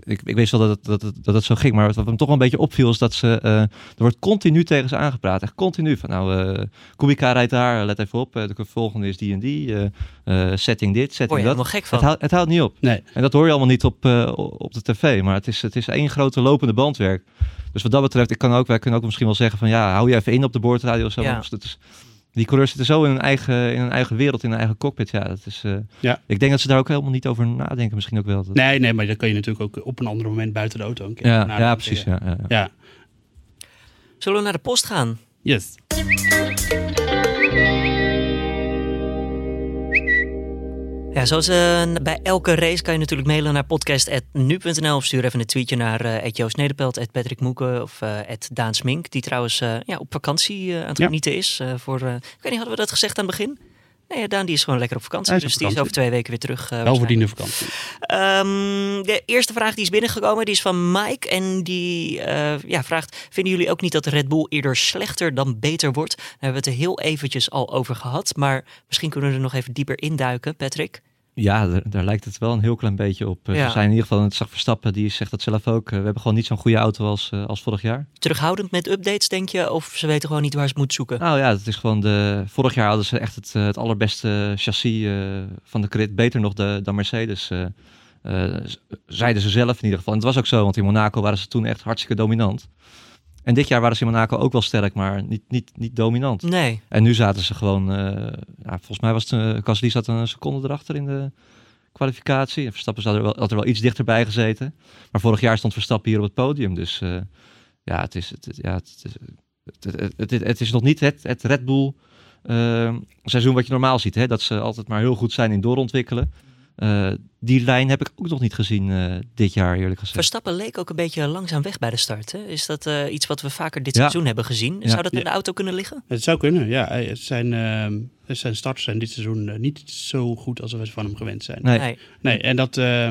ik, ik weet wel dat het, dat, het, dat het zo ging, maar wat, wat me toch wel een beetje opviel is dat ze, eh, er wordt continu tegen ze aangepraat. Echt continu. Van nou, eh Kubica rijdt daar, let even op. de volgende is die en die. eh, eh, setting dit, setting dat. helemaal gek van. Het, houdt, het houdt niet op. Nee. En dat hoor je allemaal niet op, eh, op de tv. Maar het is, het is één grote lopende bandwerk. Dus wat dat betreft, ik kan ook, wij kunnen ook misschien wel zeggen van ja, hou je even in op de boordradio. Zo. Ja. Dat is, die coureurs zitten zo in hun eigen, in hun eigen wereld, in hun eigen cockpit. Ja, dat is, eh, Ja. Ik denk dat ze daar ook helemaal niet over nadenken. Misschien ook wel. Dat- Nee, nee, maar dan kun je natuurlijk ook op een ander moment buiten de auto een keer ja, ja, precies. Ja, ja, ja. Ja, Zullen we naar de post gaan? yes. Ja, zoals eh, bij elke race kan je natuurlijk mailen naar podcast.nu.nl of stuur even een tweetje naar eh Joost Nederpelt, Patrick Moeken of eh Daan Smink, die trouwens ja, op vakantie aan het Ja. genieten is. voor, ik weet niet, hadden we dat gezegd aan het begin? Nee, Daan die is gewoon lekker op vakantie, op dus die is over twee weken weer terug. eh, Wel waarschijnlijk. verdiende vakantie. Ehm, de eerste vraag die is binnengekomen, die is van Mike. En die eh, ja, vraagt, vinden jullie ook niet dat Red Bull eerder slechter dan beter wordt? Daar hebben we het er heel eventjes al over gehad. Maar misschien kunnen we er nog even dieper induiken, Patrick. Ja, daar, daar lijkt het wel een heel klein beetje op. Eh, Ja. Ze zijn in ieder geval, het zag Verstappen, die zegt dat zelf ook. eh, we hebben gewoon niet zo'n goede auto als, eh, als vorig jaar. Terughoudend met updates, denk je? Of ze weten gewoon niet waar ze moeten zoeken? Nou ja, het is gewoon de. Vorig jaar hadden ze echt het, eh, het allerbeste chassis eh, van de grid. Beter nog de, dan Mercedes. eh, eh, z- zeiden ze zelf in ieder geval. En het was ook zo, want in Monaco waren ze toen echt hartstikke dominant. En dit jaar waren ze in Monaco ook wel sterk, maar niet, niet, niet dominant. Nee. En nu zaten ze gewoon. eh, ja, volgens mij was het. Gasly zat een seconde erachter in de kwalificatie. En Verstappen had er, wel, had er wel iets dichterbij gezeten. Maar vorig jaar stond Verstappen hier op het podium. Dus eh, ja, het is, het, ja, het, is, het, het, het, het is nog niet het, het Red Bull eh, seizoen wat je normaal ziet. Hè? Dat ze altijd maar heel goed zijn in doorontwikkelen. Uh, die lijn heb ik ook nog niet gezien uh, dit jaar, eerlijk gezegd. Verstappen leek ook een beetje langzaam weg bij de start. Hè? Is dat uh, iets wat we vaker dit Ja. seizoen hebben gezien? Ja. Zou dat in de auto kunnen liggen? Het zou kunnen, ja. Het zijn, ehm, zijn starts zijn dit seizoen eh, niet zo goed als we van hem gewend zijn. Nee. Nee. Nee, en dat. eh,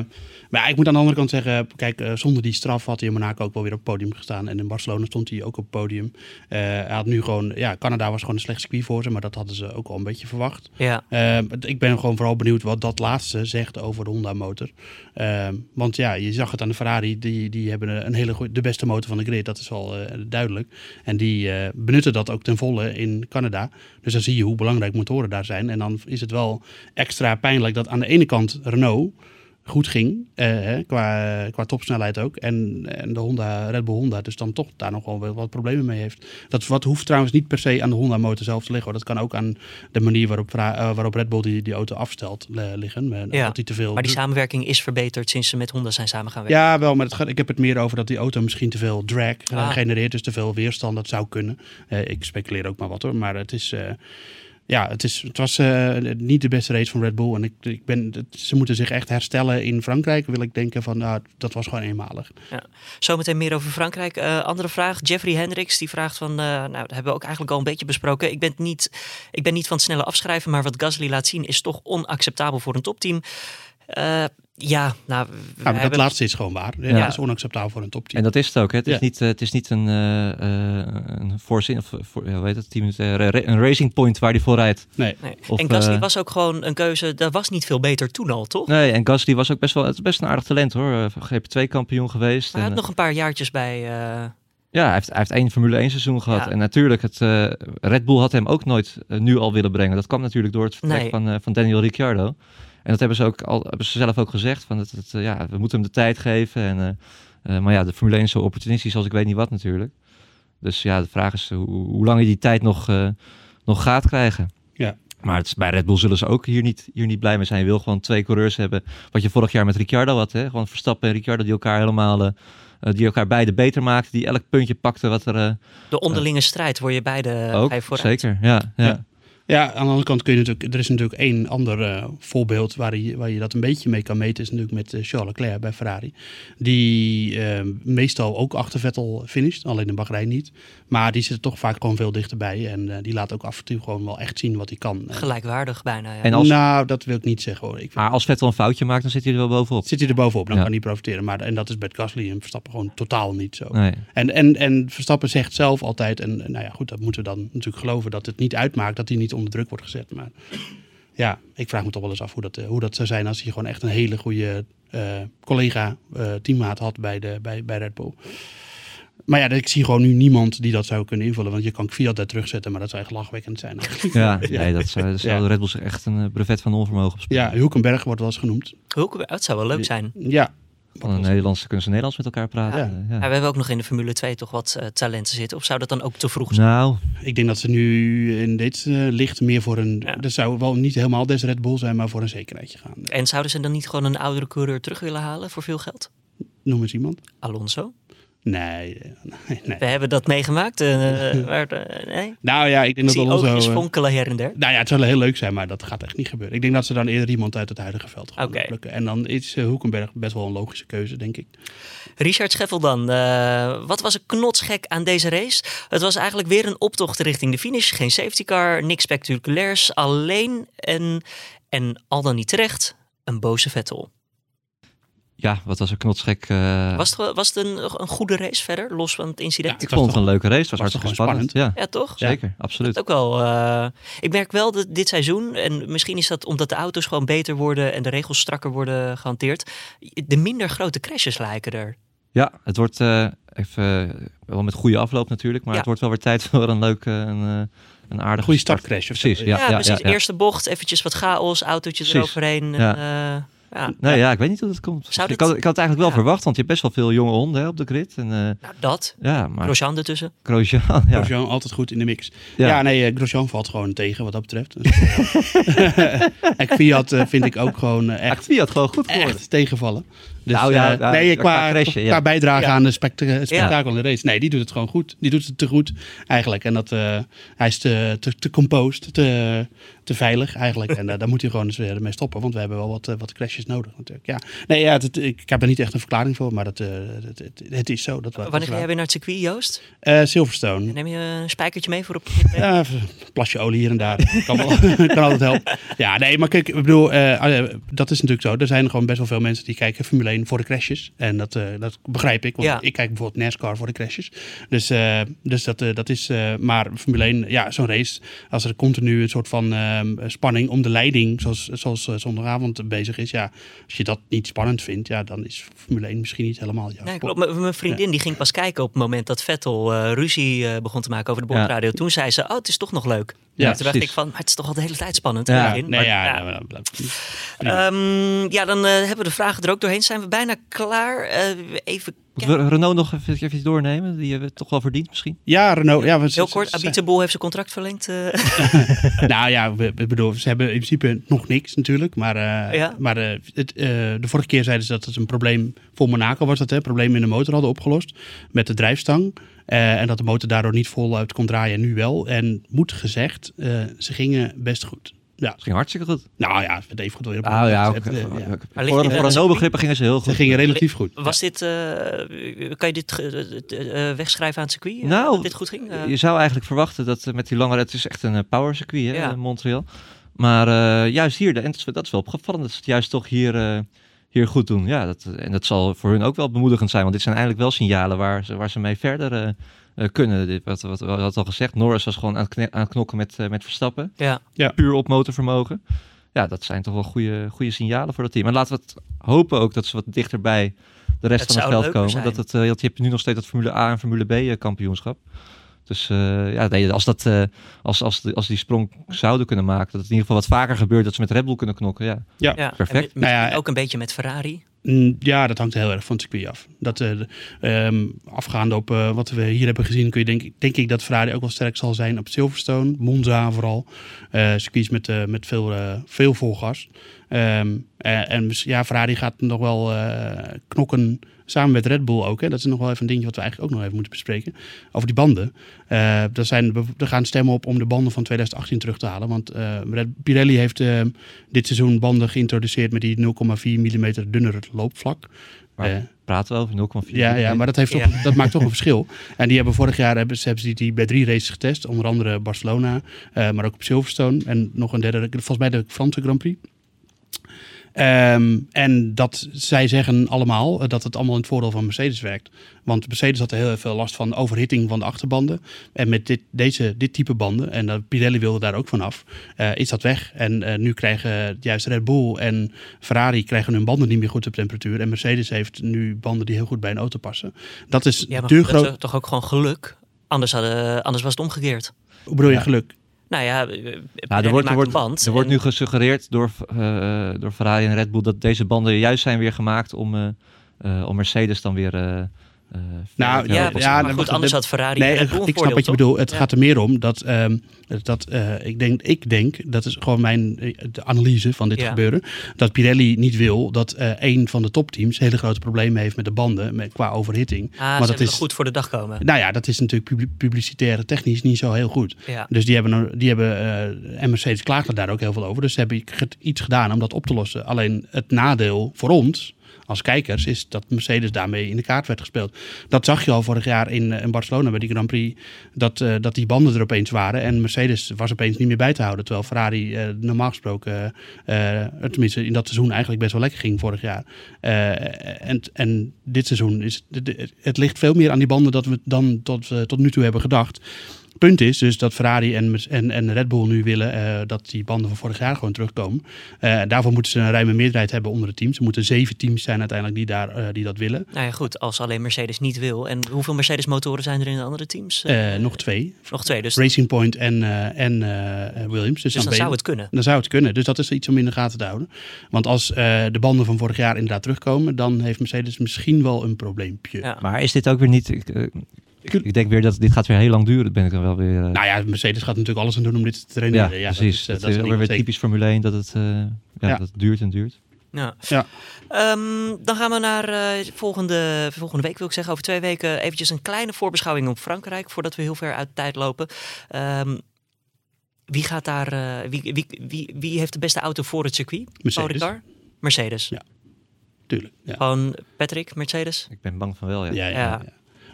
maar ja, ik moet aan de andere kant zeggen, kijk, eh, zonder die straf had hij in Monaco ook wel weer op het podium gestaan. En in Barcelona stond hij ook op het podium. Eh, hij had nu gewoon, ja, Canada was gewoon een slecht circuit voor ze, maar dat hadden ze ook al een beetje verwacht. Ja. Eh, ik ben gewoon vooral benieuwd wat dat laatste zegt over de Honda-motor. Eh, want ja, je zag het aan de Ferrari, die, die hebben een hele goeie, de beste motor van de grid, dat is wel eh, duidelijk. En die eh, benutten dat ook ten volle in Canada. Dus dan zie je hoe belangrijk motoren daar zijn. En dan is het wel extra pijnlijk dat aan de ene kant Renault goed ging, eh, qua, qua topsnelheid ook. En, en de Honda, Red Bull Honda dus dan toch daar nog wel wat, wat problemen mee heeft. Dat wat hoeft trouwens niet per se aan de Honda motor zelf te liggen. Hoor. Dat kan ook aan de manier waarop, eh, waarop Red Bull die, die auto afstelt eh, liggen. Ja, die te veel Maar die samenwerking is verbeterd sinds ze met Honda zijn samen gaan werken. ja, wel, maar het gaat, ik heb het meer over dat die auto misschien te veel drag Ah. genereert, dus te veel weerstand. Dat zou kunnen. Ik speculeer ook maar wat hoor, maar het is. Ja, het, is, het was eh, niet de beste race van Red Bull. En ik, ik ben, ze moeten zich echt herstellen in Frankrijk. Wil ik denken van, nou, dat was gewoon eenmalig. Zometeen meer over Frankrijk. Eh, andere vraag. Jeffrey Hendricks die vraagt van, eh, nou, dat hebben we ook eigenlijk al een beetje besproken. Ik ben niet, ik ben niet van het snelle afschrijven, maar wat Gasly laat zien is toch onacceptabel voor een topteam. Ja, nou, Nou, maar dat hebben- laatste is gewoon waar. Ja. Dat is onacceptabel voor een topteam. En dat is het ook. Hè? Het, is niet, eh, het is niet een, eh eh een voorzin of voor, ja, heet het, team, een racing point waar hij voor rijdt. Nee. Nee. Of, en Gasly was ook gewoon een keuze, dat was niet veel beter toen al, toch? Nee, en Gasly was ook best wel, het is best een aardig talent hoor. Eh, GP2 kampioen geweest. Maar hij had nog een paar jaartjes bij... eh, Ja, hij heeft, hij heeft één Formule 1 seizoen gehad. Ja. En natuurlijk, het, eh, Red Bull had hem ook nooit nu al willen brengen. Dat kwam natuurlijk door het vertrek Nee. van, eh, van Daniel Ricciardo. En dat hebben ze ook al, hebben ze zelf ook gezegd. Van het, eh, ja, we moeten hem de tijd geven. En, eh, eh, maar ja, de Formule 1 is zo opportunistisch als ik weet niet wat natuurlijk. Dus ja, de vraag is hoe, hoe lang hij die tijd nog, eh, nog gaat krijgen. Ja. Maar het, is- bij Red Bull zullen ze ook hier niet, hier niet blij mee zijn. Je wil gewoon twee coureurs hebben. Wat je vorig jaar met Ricciardo had. Hè? Gewoon Verstappen en Ricciardo die elkaar helemaal... die elkaar beide beter maakten. Die elk puntje pakten wat er... eh, de onderlinge strijd word je beide ook, ga je vooruit. zeker. Ja, ja. Ja. Ja, aan de andere kant kun je natuurlijk, er is natuurlijk één ander eh, voorbeeld waar je, waar je dat een beetje mee kan meten, is natuurlijk met uh, Charles Leclerc bij Ferrari. Die uh, meestal ook achter Vettel finisht, alleen in Bahrein niet. Maar die zit er toch vaak gewoon veel dichterbij en die laat ook af en toe gewoon wel echt zien wat hij kan. Gelijkwaardig bijna. Ja. En als... Nou, dat wil ik niet zeggen hoor. Ik maar als Vettel een foutje maakt, dan zit hij er wel bovenop. Zit hij er bovenop, dan ja. kan hij profiteren. Maar, en dat is bij Gasly en Verstappen gewoon totaal niet zo. Nee. En, en, en Verstappen zegt zelf altijd, en nou ja goed, dat moeten we dan natuurlijk geloven, dat het niet uitmaakt dat hij niet onder druk wordt gezet. Maar ja, ik vraag me toch wel eens af hoe dat, hoe dat zou zijn als hij gewoon echt een hele goede uh, collega, uh, teammaat had bij, de, bij, bij Red Bull. Maar ja, ik zie gewoon nu niemand die dat zou kunnen invullen. Want je kan Fiat daar terugzetten, maar dat zou echt lachwekkend zijn. [LAUGHS] Ja, ja. Nee, dat zou, dat zou ja. Red Bull zich echt een brevet van onvermogen op Ja, Hulkenberg wordt wel eens genoemd. Hulkenberg, het zou wel leuk zijn. Ja, van een Nederlandse kunnen ze Nederlands met elkaar praten. Ja. Ja. we hebben ook nog in de Formule 2 toch wat uh, talenten zitten. Of zou dat dan ook te vroeg zijn? Nou, ik denk dat ze nu in dit uh, licht meer voor een... Ja. Dat zou wel niet helemaal des Red Bull zijn, maar voor een zekerheidje gaan. En zouden ze dan niet gewoon een oudere coureur terug willen halen voor veel geld? Noem eens iemand. Alonso? Nee, nee, nee, We hebben dat meegemaakt. Uh, maar, uh, nee? Nou ja, ik denk ik dat. Alonso... Oogjes fonkelen her en der. Nou ja, het zou heel leuk zijn, maar dat gaat echt niet gebeuren. Ik denk dat ze dan eerder iemand uit het huidige veld gaan okay. plukken. En dan is uh, Hoekenberg best wel een logische keuze, denk ik. Richard Scheffel dan. wat was een knotsgek aan deze race? Het was eigenlijk weer een optocht richting de finish. Geen safety car, niks spectaculairs. Alleen en, en al dan niet terecht, een boze Vettel. Ja, wat was een knotsgek. Uh... Was het, was het een, een goede race verder, los van het incident? Ja, ik vond het een leuke race. Het was, was hartstikke spannend. spannend. Ja. ja, toch? Zeker, ja. absoluut. Ook wel, uh, ik merk wel dat dit seizoen, en misschien is dat omdat de auto's gewoon beter worden en de regels strakker worden gehanteerd, de minder grote crashes lijken er. Ja, het wordt uh, even, wel met goede afloop natuurlijk, maar het wordt wel weer tijd [LAUGHS] voor een leuke... Een, een aardige goede startcrash. Precies, ja, ja, precies. Eerste bocht, eventjes wat chaos, autootje precies. eroverheen. En, ja, nee, ja. ik weet niet hoe dat komt. Zou ik, had, ik had het eigenlijk wel ja. verwacht, want je hebt best wel veel jonge honden hè, op de grid. En, uh, nou, dat. Ja, maar... Grosjean ertussen. Grosjean, ja. Grosjean altijd goed in de mix. Ja, ja nee, uh, Grosjean valt gewoon tegen wat dat betreft. [LAUGHS] en Fiat uh, vind ik ook gewoon echt, Fiat gewoon goed geworden. echt tegenvallen. Dus, nou ja, ja nee, qua, qua, crashen, qua bijdrage aan de de race. Nee, die doet het gewoon goed. Die doet het te goed eigenlijk. En dat, hij is te, te, te composed, te, te veilig eigenlijk. [LAUGHS] En daar moet hij gewoon eens weer mee stoppen. Want we hebben wel wat, wat crashes nodig natuurlijk. Ja. Nee, ja, het, ik, ik heb er niet echt een verklaring voor, maar het, het, het, het is zo. Dat, Wanneer ga jij weer naar het circuit, Joost? Uh, Silverstone. Neem je een spijkertje mee voor op? Ja, een plasje olie hier en daar. kan, wel, [LAUGHS] kan altijd helpen. Ja, nee, maar kijk, ik bedoel, uh, dat is natuurlijk zo. Er zijn gewoon best wel veel mensen die kijken Formule 1 voor de crashes. En dat, uh, dat begrijp ik, want ja. ik kijk bijvoorbeeld NASCAR voor de crashes. Dus, dus dat, dat is, maar Formule 1, ja, zo'n race, als er continu een soort van spanning om de leiding, zoals, zoals zondagavond bezig is, ja, als je dat niet spannend vindt, ja, dan is Formule 1 misschien niet helemaal jouw nee, klopt. Mijn vriendin ja. die ging pas kijken op het moment dat Vettel uh, ruzie uh, begon te maken over de bordradio. Ja. Toen zei ze, oh, het is toch nog leuk. Ja, toen dacht ik van, maar het is toch al de hele tijd spannend. Ja, nee, maar, ja, ja. Um, ja, dan uh, hebben we de vragen er ook doorheen. Zijn we bijna klaar. even Moeten we Renault nog even, even doornemen? Die hebben we toch wel verdiend misschien? Ja, Renault. Ja, we, Heel kort, Abiteboel heeft zijn contract verlengd. Uh. [LAUGHS] nou ja, we, we bedoel, ze hebben in principe nog niks natuurlijk. Maar, uh, ja. maar uh, het, de vorige keer zeiden ze dat het een probleem voor Monaco was. Dat hè, probleem in de motor hadden opgelost met de drijfstang. en dat de motor daardoor niet voluit kon draaien, nu wel. En moet gezegd, ze gingen best goed. Ja. Het ging hartstikke goed. Nou ja, het even goed weer op. Ah, ja, okay. ja. Maar voor, voor een begrippen gingen ze heel goed. Ze gingen relatief goed. Was dit, uh, kan je dit uh, wegschrijven aan het circuit? Nou, dat dit goed ging? je zou eigenlijk verwachten dat met die lange, het is echt een power circuit, hè, ja. Montreal. Maar uh, juist hier, en dat is wel opgevallend dat ze het juist toch hier, hier goed doen. Ja, dat, en dat zal voor hun ook wel bemoedigend zijn, want dit zijn eigenlijk wel signalen waar ze, waar ze mee verder uh, kunnen. Dit, wat, wat, wat, wat al gezegd, Norris was gewoon aan het, aan het knokken met, uh, met Verstappen. Ja. ja. Puur op motorvermogen. Ja, dat zijn toch wel goede, goede signalen voor dat team. En laten we het hopen ook dat ze wat dichterbij de rest het van het veld komen. Zijn. Dat het, uh, je hebt nu nog steeds dat Formule A en Formule B kampioenschap. Dus uh, ja, nee, als, dat, uh, als, als, als die sprong zouden kunnen maken, dat het in ieder geval wat vaker gebeurt dat ze met Red Bull kunnen knokken. Ja, ja. ja perfect. Nou ja, ook een beetje met Ferrari. Ja, dat hangt heel erg van het circuit af. Dat, uh, um, afgaande op uh, wat we hier hebben gezien, kun je denk, denk ik dat Ferrari ook wel sterk zal zijn op Silverstone, Monza vooral. Uh, circuits met, met veel, veel volgas. Um, en ja, Ferrari gaat nog wel knokken Samen met Red Bull ook. Hè. Dat is nog wel even een dingetje wat we eigenlijk ook nog even moeten bespreken. Over die banden. Uh, er, zijn, er gaan stemmen op om de banden van 2018 terug te halen. Want uh, Pirelli heeft uh, dit seizoen banden geïntroduceerd met die 0,4 mm dunner loopvlak. Waar praten we over? 0,4 ja, ja, maar dat, heeft toch, dat maakt toch een verschil. En die hebben vorig jaar hebben, hebben ze die bij drie races getest. Onder andere Barcelona, maar ook op Silverstone. En nog een derde, volgens mij de Franse Grand Prix. Um, en dat zij zeggen allemaal uh, dat het allemaal in het voordeel van Mercedes werkt. Want Mercedes had er heel veel last van overhitting van de achterbanden. En met dit, deze, dit type banden, en Pirelli wilde daar ook vanaf, uh, is dat weg. En nu krijgen juist Red Bull en Ferrari krijgen hun banden niet meer goed op temperatuur. En Mercedes heeft nu banden die heel goed bij een auto passen. Dat is ja, maar de grote. toch ook gewoon geluk? Anders, hadden, anders was het omgekeerd. Hoe bedoel je ja. geluk? Nou ja, nou, er, wordt, er, wordt, band er wordt nu gesuggereerd door, uh, door Ferrari en Red Bull dat deze banden juist zijn weer gemaakt om, uh, uh, om Mercedes dan weer uh, nou ja, ja maar goed, anders had Ferrari. Nee, ik snap wat je bedoelt. Het ja. gaat er meer om dat, um, dat uh, ik, denk, ik denk, dat is gewoon mijn de analyse van dit ja. gebeuren, dat Pirelli niet wil dat uh, een van de topteams hele grote problemen heeft met de banden met, qua overhitting. Ah, maar dat is goed voor de dag komen. Nou ja, dat is natuurlijk publicitaire technisch niet zo heel goed. Ja. Dus die hebben, die hebben en Mercedes klaagt er daar ook heel veel over. Dus ze hebben iets gedaan om dat op te lossen. Alleen het nadeel voor ons als kijkers, is dat Mercedes daarmee in de kaart werd gespeeld. Dat zag je al vorig jaar in, in Barcelona bij die Grand Prix, dat, uh, dat die banden er opeens waren en Mercedes was opeens niet meer bij te houden. Terwijl Ferrari uh, normaal gesproken, uh, tenminste in dat seizoen eigenlijk best wel lekker ging vorig jaar. en, en dit seizoen is het, het ligt veel meer aan die banden dat we dan tot, tot nu toe hebben gedacht punt is dus dat Ferrari en, en, en Red Bull nu willen uh, dat die banden van vorig jaar gewoon terugkomen. Uh, daarvoor moeten ze een ruime meerderheid hebben onder de teams. Er moeten zeven teams zijn uiteindelijk die, daar, uh, die dat willen. Nou ja, goed, als alleen Mercedes niet wil. En hoeveel Mercedes motoren zijn er in de andere teams? nog twee. Nog twee, dus. Racing Point en, en Williams. Dus, dus dan, dan zou het kunnen. Dan zou het kunnen. Dus dat is iets om in de gaten te houden. Want als de banden van vorig jaar inderdaad terugkomen, dan heeft Mercedes misschien wel een probleempje. Ja. Maar is dit ook weer niet ik, ik, denk weer dat dit gaat weer heel lang duren. Dat ben ik dan wel weer. Uh... Nou ja, Mercedes gaat natuurlijk alles aan doen om dit te traineren. Ja, ja precies. Dat is, uh, dat, dat is weer typisch Formule 1 dat het, uh, ja, ja. dat het duurt en duurt. Ja. ja. Um, dan gaan we naar uh, volgende, volgende week, wil ik zeggen. Over twee weken eventjes een kleine voorbeschouwing op Frankrijk. Voordat we heel ver uit de tijd lopen. Um, wie gaat daar. Uh, wie, wie, wie, wie heeft de beste auto voor het circuit? Mercedes. Mercedes. Ja, tuurlijk. Ja. Gewoon Patrick, Mercedes? Ik ben bang van wel, ja. ja,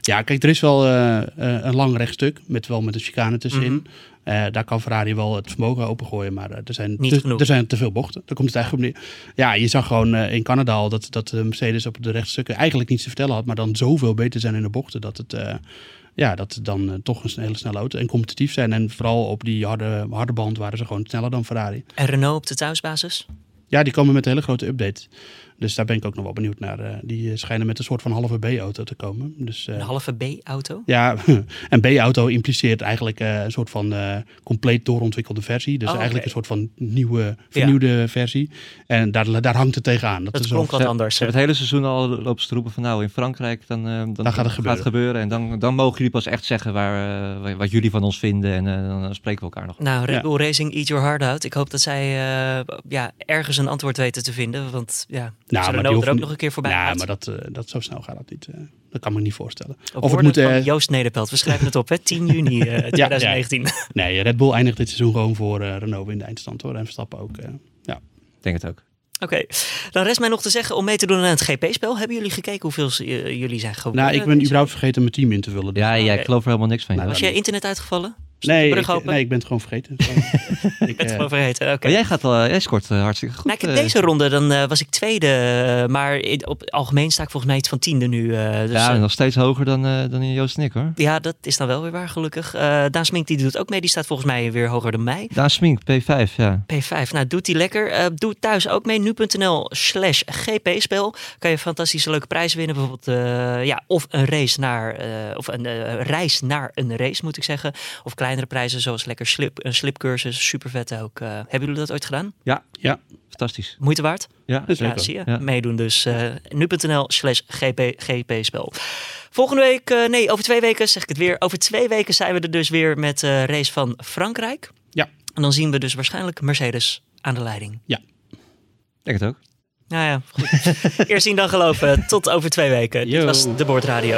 ja, kijk, er is wel uh, een lang rechtstuk met wel met een chicane tussenin. Mm -hmm. uh, daar kan Ferrari wel het vermogen opengooien, maar er, zijn te, er zijn te veel bochten. Daar komt het eigenlijk op neer. Ja, je zag gewoon in Canada al dat, dat Mercedes op de rechtstukken eigenlijk niets te vertellen had, maar dan zoveel beter zijn in de bochten dat het ja, dat dan uh, toch een hele snelle auto en competitief zijn. En vooral op die harde, harde band waren ze gewoon sneller dan Ferrari. En Renault op de thuisbasis? Ja, die komen met een hele grote update. Dus daar ben ik ook nog wel benieuwd naar. Uh, die schijnen met een soort van halve B-auto te komen. Dus, uh, een halve B-auto? Ja, [LAUGHS] een B-auto impliceert eigenlijk uh, een soort van compleet doorontwikkelde versie. Dus oh, eigenlijk okay. een soort van nieuwe, vernieuwde ja. versie. En daar, daar hangt het tegenaan. Dat, dat is klonk wat anders. Ze hebben het hele seizoen al lopen te roepen van nou in Frankrijk dan, dan, dan gaat, het gebeuren. gaat gebeuren. En dan, dan mogen jullie pas echt zeggen waar, wat jullie van ons vinden. En dan spreken we elkaar nog. Nou, Red Bull ja. Racing Eat Your Heart Out. Ik hoop dat zij ja, ergens een antwoord weten te vinden. Want ja, nou, maar er ook nog een keer voorbij Ja, maar dat, uh, dat zo snel gaat dat niet. Uh, dat kan me niet voorstellen. Op of het moet, uh, Joost Nederpelt, we schrijven het op, hè? 10 juni 2019. [LAUGHS] ja, nee, Red Bull eindigt dit seizoen gewoon voor Renault in de eindstand hoor. En Verstappen ook. ja. Ik denk het ook. Oké, okay. dan rest mij nog te zeggen om mee te doen aan het GP-spel. Hebben jullie gekeken hoeveel jullie zijn geworden? Nou, ik ben überhaupt vergeten mijn team in te vullen. Dus. Ja, ja, ik geloof er helemaal niks van. Nou, was jij internet uitgevallen? Nee ik, nee, ik ben het gewoon vergeten. [LAUGHS] ik ben het gewoon vergeten, oké. jij, gaat wel, jij scoort uh, hartstikke goed. Nou, ik uh, deze ronde, dan was ik tweede. maar op het algemeen sta ik volgens mij iets van tiende nu. dus, ja, nog steeds hoger dan, dan in Joost en ik hoor. Ja, dat is dan wel weer waar, gelukkig. Daan Smink die doet ook mee, die staat volgens mij weer hoger dan mij. Daan Smink, P5, ja. P5, nou doet die lekker. doe thuis ook mee, nu.nl slash gp-spel. Kan je fantastische leuke prijzen winnen. Bijvoorbeeld, ja, of een race naar, of een reis naar een race moet ik zeggen. Of kleinere prijzen zoals lekker slip, een slipcursus, super vet ook. Uh, hebben jullie dat ooit gedaan? Ja, ja. Fantastisch. Moeite waard? Ja, ja zie je. Ja. Meedoen dus. Uh, nu.nl slash gp, gp spel. Volgende week, uh, nee, over twee weken zeg ik het weer. Over twee weken zijn we er dus weer met de race van Frankrijk. Ja. En dan zien we dus waarschijnlijk Mercedes aan de leiding. Ja. Denk het ook. Nou ja, goed. [LAUGHS] Eerst zien dan geloven. Tot over twee weken. Dit Yo. was de Boordradio.